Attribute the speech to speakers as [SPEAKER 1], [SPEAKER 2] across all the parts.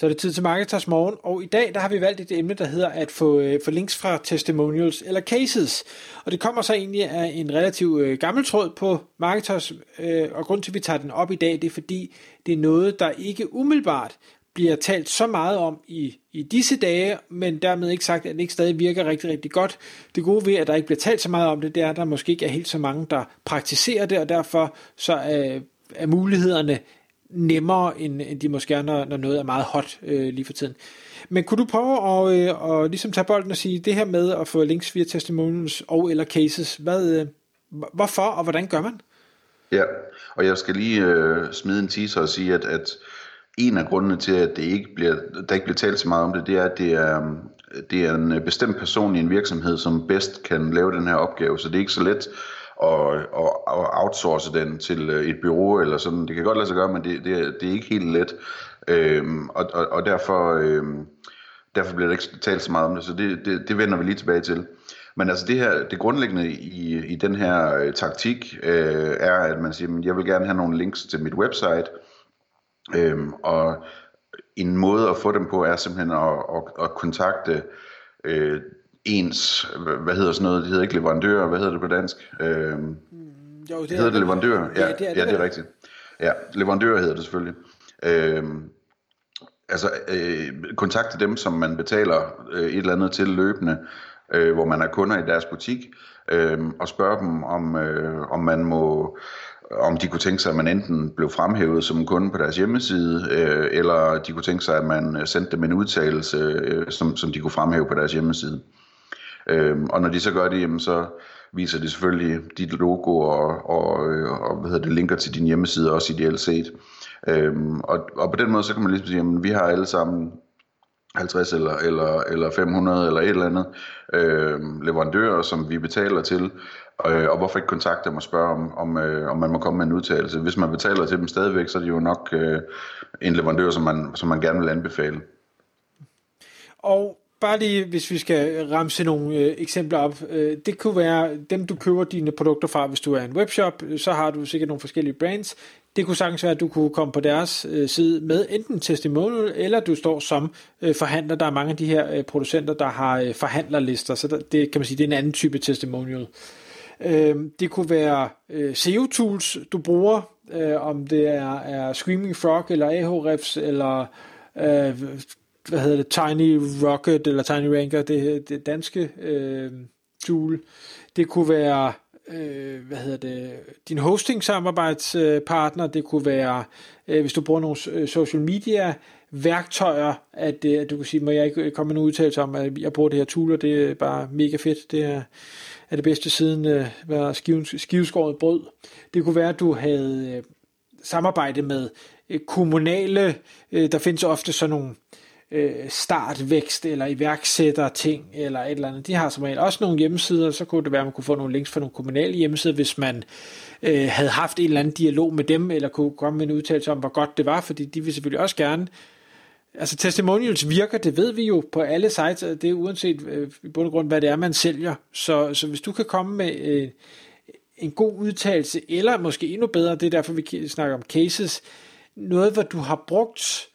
[SPEAKER 1] Så er det tid til Marketers Morgen, og i dag der har vi valgt et emne, der hedder at få, øh, få links fra testimonials eller cases. Og det kommer så egentlig af en relativt øh, gammel tråd på Marketers, øh, og grund til, at vi tager den op i dag, det er fordi, det er noget, der ikke umiddelbart bliver talt så meget om i, i disse dage, men dermed ikke sagt, at det ikke stadig virker rigtig, rigtig godt. Det gode ved, at der ikke bliver talt så meget om det, det er, at der måske ikke er helt så mange, der praktiserer det, og derfor så øh, er mulighederne nemmere, end, end de måske er, når, når noget er meget hot øh, lige for tiden. Men kunne du prøve at, øh, og ligesom tage bolden og sige, det her med at få links via testimonials og eller cases, hvad, øh, hvorfor og hvordan gør man?
[SPEAKER 2] Ja, og jeg skal lige øh, smide en teaser og sige, at, at en af grundene til, at det ikke bliver, der ikke bliver talt så meget om det, det er, at det er, det er en bestemt person i en virksomhed, som bedst kan lave den her opgave, så det er ikke så let og, og, og outsource den til øh, et bureau eller sådan. Det kan godt lade sig gøre, men det, det, er, det er ikke helt let. Øhm, og, og, og derfor, øhm, derfor bliver der ikke talt så meget om det, så det, det, det vender vi lige tilbage til. Men altså det her, det grundlæggende i, i den her øh, taktik øh, er, at man siger, at jeg vil gerne have nogle links til mit website, øhm, og en måde at få dem på er simpelthen at, at, at kontakte øh, ens, hvad hedder sådan noget, det hedder ikke leverandør, hvad hedder det på dansk? Øhm, jo, det hedder det leverandør? Ja, ja, det er, det, ja, det er rigtigt. Ja, leverandør hedder det selvfølgelig. Øhm, altså øh, kontakte dem, som man betaler øh, et eller andet til løbende, øh, hvor man er kunder i deres butik, øh, og spørge dem, om, øh, om man må om de kunne tænke sig, at man enten blev fremhævet som kunde på deres hjemmeside, øh, eller de kunne tænke sig, at man sendte dem en udtalelse, øh, som, som de kunne fremhæve på deres hjemmeside. Øhm, og når de så gør det, jamen, så viser det selvfølgelig dit logo og, og, øh, og hvad hedder det, linker til din hjemmeside, også ideelt set. Øhm, og, og på den måde, så kan man ligesom sige, at vi har alle sammen 50 eller, eller, eller 500 eller et eller andet øh, leverandører, som vi betaler til, øh, og hvorfor ikke kontakte dem og spørge, om, om, øh, om man må komme med en udtalelse. Hvis man betaler til dem stadigvæk, så er det jo nok øh, en leverandør, som man, som man gerne vil anbefale.
[SPEAKER 1] Og bare lige, hvis vi skal ramse nogle øh, eksempler op. Øh, det kunne være dem, du køber dine produkter fra, hvis du er en webshop, så har du sikkert nogle forskellige brands. Det kunne sagtens være, at du kunne komme på deres øh, side med enten testimonial, eller du står som øh, forhandler. Der er mange af de her øh, producenter, der har øh, forhandlerlister, så der, det kan man sige, det er en anden type testimonial. Øh, det kunne være øh, SEO-tools, du bruger, øh, om det er, er Screaming Frog, eller Ahrefs, eller øh, hvad hedder det, Tiny Rocket eller Tiny Ranker, det, det danske øh, tool. Det kunne være, øh, hvad hedder det, din hosting samarbejdspartner, det kunne være, øh, hvis du bruger nogle øh, social media værktøjer, at, øh, at du kan sige, må jeg ikke komme med en udtalelse om, at jeg bruger det her tool, og det er bare mega fedt, det er, er det bedste siden øh, var skiveskåret brød. Det kunne være, at du havde øh, samarbejde med øh, kommunale, øh, der findes ofte sådan nogle øh, Øh, startvækst eller iværksætter ting eller et eller andet. De har som regel også nogle hjemmesider, så kunne det være, at man kunne få nogle links fra nogle kommunale hjemmesider, hvis man øh, havde haft en eller anden dialog med dem, eller kunne komme med en udtalelse om, hvor godt det var, fordi de vil selvfølgelig også gerne Altså testimonials virker, det ved vi jo på alle sites, det er uanset øh, i bund og grund, hvad det er, man sælger. Så, så hvis du kan komme med øh, en god udtalelse, eller måske endnu bedre, det er derfor, vi snakker om cases, noget, hvor du har brugt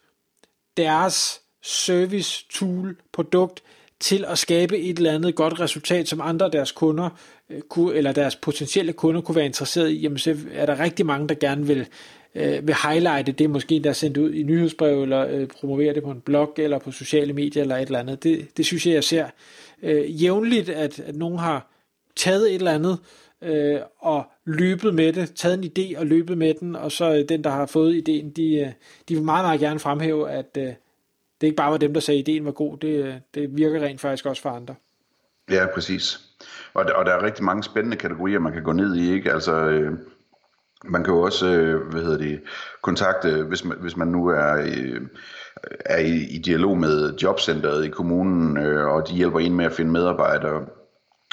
[SPEAKER 1] deres service, tool, produkt til at skabe et eller andet godt resultat, som andre af deres kunder øh, kunne, eller deres potentielle kunder kunne være interesseret i, jamen så er der rigtig mange, der gerne vil, øh, vil highlighte det, måske der er sendt ud i nyhedsbrev, eller øh, promovere det på en blog, eller på sociale medier, eller et eller andet. Det, det synes jeg, jeg ser øh, jævnligt, at, at nogen har taget et eller andet, øh, og løbet med det, taget en idé og løbet med den, og så øh, den, der har fået ideen, de, øh, de vil meget, meget gerne fremhæve, at, øh, det ikke bare var dem, der sagde, at ideen var god, det, øh, det virker rent faktisk også for andre.
[SPEAKER 2] Ja, præcis. Og der, og der er rigtig mange spændende kategorier, man kan gå ned i, ikke? Altså, øh, man kan jo også, øh, hvad hedder det, kontakte, hvis man, hvis man nu er, øh, er i, i dialog med jobcentret i kommunen, øh, og de hjælper en med at finde medarbejdere,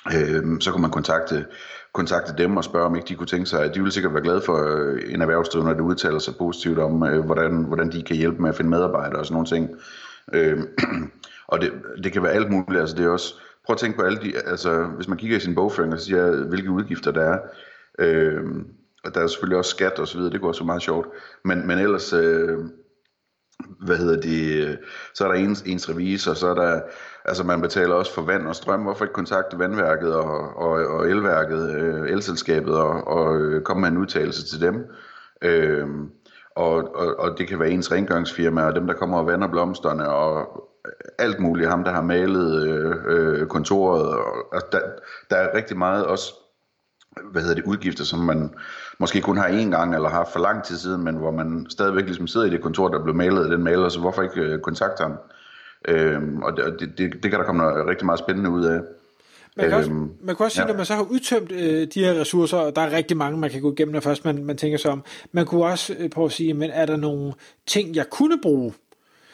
[SPEAKER 2] øh, så kunne man kontakte, kontakte dem og spørge, om ikke de kunne tænke sig, at de ville sikkert være glade for øh, en erhvervsdrivende, når det udtaler sig positivt om, øh, hvordan, hvordan de kan hjælpe med at finde medarbejdere og sådan nogle ting. Øh, og det, det kan være alt muligt, altså det er også, prøv at tænke på alle de, altså hvis man kigger i sin bogføring og siger, hvilke udgifter der er, øh, og der er selvfølgelig også skat og så videre, det går så meget sjovt, men, men ellers, øh, hvad hedder det, så er der ens, ens revisor, så er der, altså man betaler også for vand og strøm, hvorfor ikke kontakte vandværket og, og, og elværket, øh, elselskabet og, og øh, komme med en udtalelse til dem. Øh, og, og, og det kan være ens rengøringsfirma og dem, der kommer og vander blomsterne og alt muligt, ham der har malet øh, øh, kontoret. Og, altså der, der er rigtig meget også hvad hedder det, udgifter, som man måske kun har én gang, eller har for lang tid siden, men hvor man stadigvæk ligesom sidder i det kontor, der blev malet af den maler, så hvorfor ikke øh, kontakte ham? Øhm, og det, det, det, kan der komme noget rigtig meget spændende ud af.
[SPEAKER 1] Man kan, også, øhm, man kan også sige, ja. når man så har udtømt øh, de her ressourcer, og der er rigtig mange, man kan gå igennem, når først man, man tænker sig om, man kunne også øh, prøve at sige, men er der nogle ting, jeg kunne bruge?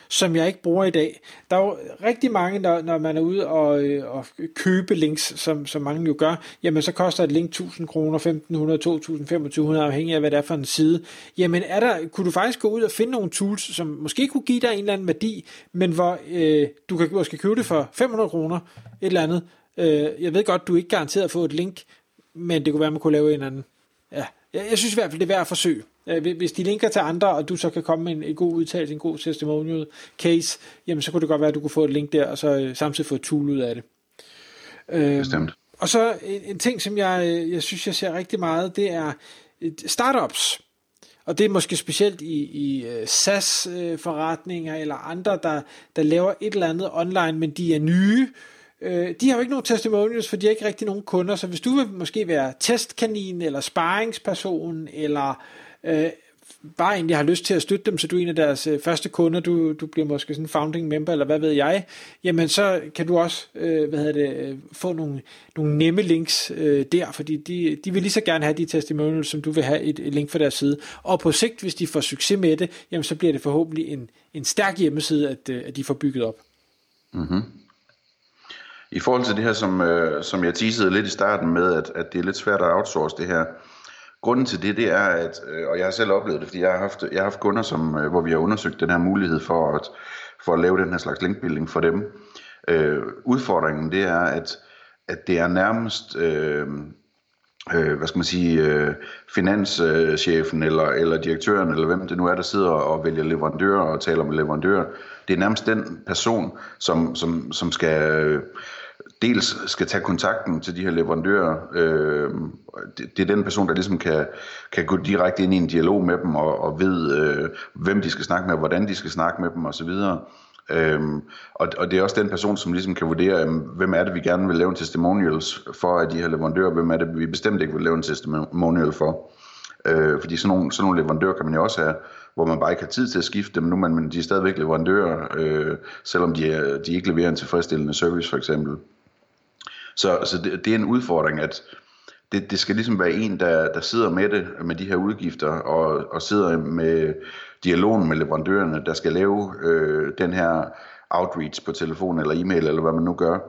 [SPEAKER 1] Som jeg ikke bruger i dag. Der er jo rigtig mange, når, når man er ude og, øh, og købe links, som, som mange jo gør, jamen så koster et link 1000 kroner, 1500, 2000, 2500, afhængig af hvad det er for en side. Jamen er der, kunne du faktisk gå ud og finde nogle tools, som måske kunne give dig en eller anden værdi, men hvor øh, du kan måske købe det for 500 kroner, et eller andet. Øh, jeg ved godt, du er ikke garanteret at få et link, men det kunne være, at man kunne lave en eller anden. Ja, jeg, jeg synes i hvert fald, det er værd at forsøge. Øh, hvis de linker til andre, og du så kan komme med en, en god udtalelse, en god testimonial case, jamen så kunne det godt være, at du kunne få et link der, og så øh, samtidig få et tool ud af det.
[SPEAKER 2] Øhm, Bestemt.
[SPEAKER 1] Og så en, en ting, som jeg, øh, jeg synes, jeg ser rigtig meget, det er startups. Og det er måske specielt i, i SaaS-forretninger eller andre, der, der laver et eller andet online, men de er nye, de har jo ikke nogen testimonials, for de har ikke rigtig nogen kunder, så hvis du vil måske være testkanin, eller sparringsperson, eller øh, bare egentlig har lyst til at støtte dem, så du er en af deres øh, første kunder, du, du bliver måske sådan en founding member, eller hvad ved jeg, jamen så kan du også øh, hvad hedder det, øh, få nogle, nogle nemme links øh, der, fordi de, de vil lige så gerne have de testimonials, som du vil have et, et link fra deres side. Og på sigt, hvis de får succes med det, jamen så bliver det forhåbentlig en, en stærk hjemmeside, at, øh, at de får bygget op.
[SPEAKER 2] Mm-hmm. I forhold til det her, som, øh, som jeg teasede lidt i starten med, at, at det er lidt svært at outsource det her, Grunden til det, det er, at, øh, og jeg har selv oplevet det, fordi jeg har haft, jeg har haft kunder, som, øh, hvor vi har undersøgt den her mulighed for at, for at lave den her slags linkbuilding for dem. Øh, udfordringen, det er, at, at det er nærmest, øh, øh, hvad skal man sige, øh, finanschefen eller, eller direktøren, eller hvem det nu er, der sidder og vælger leverandører og taler med leverandører. Det er nærmest den person, som, som, som skal dels skal tage kontakten til de her leverandører. Øh, det, det er den person, der ligesom kan, kan gå direkte ind i en dialog med dem og, og ved, øh, hvem de skal snakke med, hvordan de skal snakke med dem osv. Øhm, og, og det er også den person, som ligesom kan vurdere, øh, hvem er det, vi gerne vil lave en testimonials for af de her leverandører, hvem er det, vi bestemt ikke vil lave en testimonial for. Øh, fordi sådan nogle, sådan nogle leverandører kan man jo også have, hvor man bare ikke har tid til at skifte dem nu, men de er stadigvæk leverandører, øh, selvom de, er, de ikke leverer en tilfredsstillende service for eksempel. Så, så det, det er en udfordring, at det, det skal ligesom være en, der, der sidder med det, med de her udgifter, og, og sidder med dialogen med leverandørerne, der skal lave øh, den her outreach på telefon eller e-mail, eller hvad man nu gør,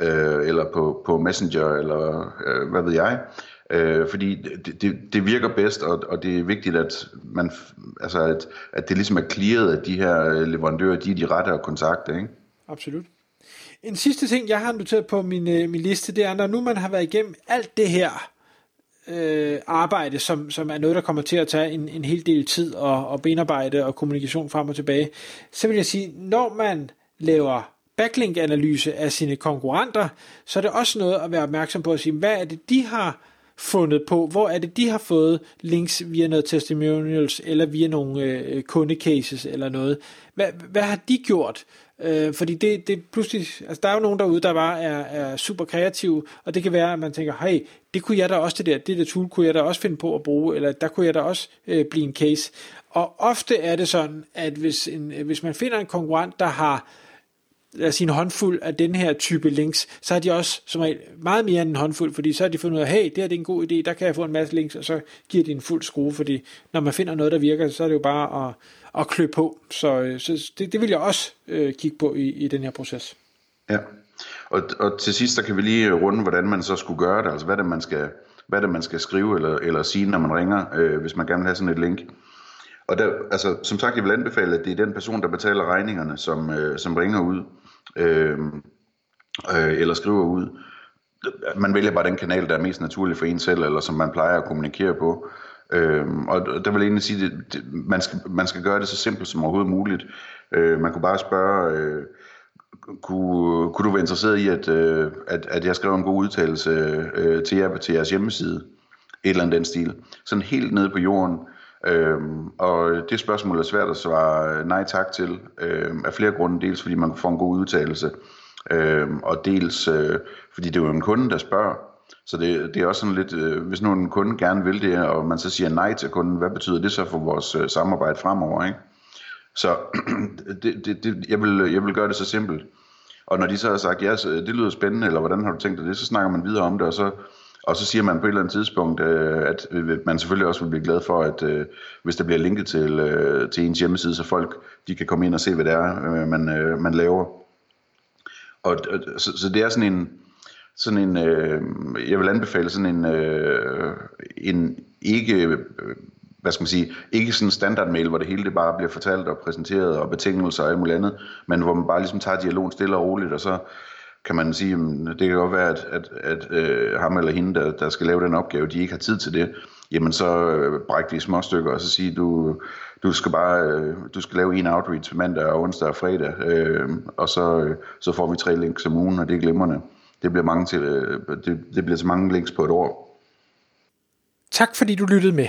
[SPEAKER 2] øh, eller på, på Messenger, eller øh, hvad ved jeg. Øh, fordi det, det, det virker bedst, og, og det er vigtigt, at, man, altså at, at det ligesom er clearet, at de her leverandører, de er de rette at kontakte. Ikke?
[SPEAKER 1] Absolut. En sidste ting, jeg har noteret på min, øh, min liste, det er, når nu man har været igennem alt det her øh, arbejde, som, som er noget, der kommer til at tage en, en hel del tid og, og benarbejde og kommunikation frem og tilbage, så vil jeg sige, når man laver backlink-analyse af sine konkurrenter, så er det også noget at være opmærksom på at sige, hvad er det, de har fundet på, hvor er det, de har fået links via noget testimonials, eller via nogle øh, kundecases, eller noget. Hvad, hvad har de gjort? Øh, fordi det, det pludselig, altså der er jo nogen derude, der bare er, er super kreative, og det kan være, at man tænker, hey, det kunne jeg da også det der, det der tool kunne jeg da også finde på at bruge, eller der kunne jeg da også øh, blive en case. Og ofte er det sådan, at hvis, en, hvis man finder en konkurrent, der har lad os sige, en håndfuld af den her type links, så har de også som regel meget mere end en håndfuld, fordi så har de fundet ud af, hey, det her det er en god idé, der kan jeg få en masse links, og så giver de en fuld skrue, fordi når man finder noget, der virker, så er det jo bare at, at klø på. Så, øh, så det, det vil jeg også øh, kigge på i, i den her proces.
[SPEAKER 2] Ja, Og, og til sidst, der kan vi lige runde, hvordan man så skulle gøre det, altså hvad det man skal, hvad det man skal skrive eller, eller sige, når man ringer, øh, hvis man gerne vil have sådan et link. Og der, altså, som sagt, jeg vil anbefale, at det er den person, der betaler regningerne, som, øh, som ringer ud, øh, øh, eller skriver ud. Man vælger bare den kanal, der er mest naturlig for en selv, eller som man plejer at kommunikere på. Øh, og der vil jeg egentlig sige, at man, skal, man skal gøre det så simpelt som overhovedet muligt. Øh, man kunne bare spørge... Øh, kunne, kunne du være interesseret i, at, øh, at, at jeg skrev en god udtalelse øh, til jer til jeres hjemmeside? Et eller andet den stil. Sådan helt nede på jorden. Øhm, og det spørgsmål er svært at svare nej tak til, øhm, af flere grunde. Dels fordi man får en god udtalelse, øhm, og dels øh, fordi det er jo en kunde, der spørger. Så det, det er også sådan lidt, øh, hvis nu en kunde gerne vil det, og man så siger nej til kunden, hvad betyder det så for vores øh, samarbejde fremover? Ikke? Så det, det, det, jeg, vil, jeg vil gøre det så simpelt. Og når de så har sagt, ja, det lyder spændende, eller hvordan har du tænkt dig det, så snakker man videre om det, og så, og så siger man på et eller andet tidspunkt, øh, øh, at man selvfølgelig også vil blive glad for, at øh, hvis der bliver linket til, øh, til ens hjemmeside, så folk de kan komme ind og se, hvad det er, øh, man, øh, man laver. Og, så, så det er sådan en, sådan en øh, jeg vil anbefale sådan en, øh, en ikke hvad skal man sige, ikke sådan en standardmail, hvor det hele det bare bliver fortalt og præsenteret og betingelser og alt muligt andet, men hvor man bare ligesom tager dialogen stille og roligt, og så kan man sige, at det kan godt være, at, at, at øh, ham eller hende, der, der skal lave den opgave, de ikke har tid til det, jamen så øh, bræk de i små stykker, og så sige, du, du skal bare øh, du skal lave en outreach mandag og onsdag og fredag, øh, og så, øh, så får vi tre links om ugen, og det er glimrende. Det bliver, mange til, øh, det, det bliver til mange links på et år.
[SPEAKER 1] Tak fordi du lyttede med.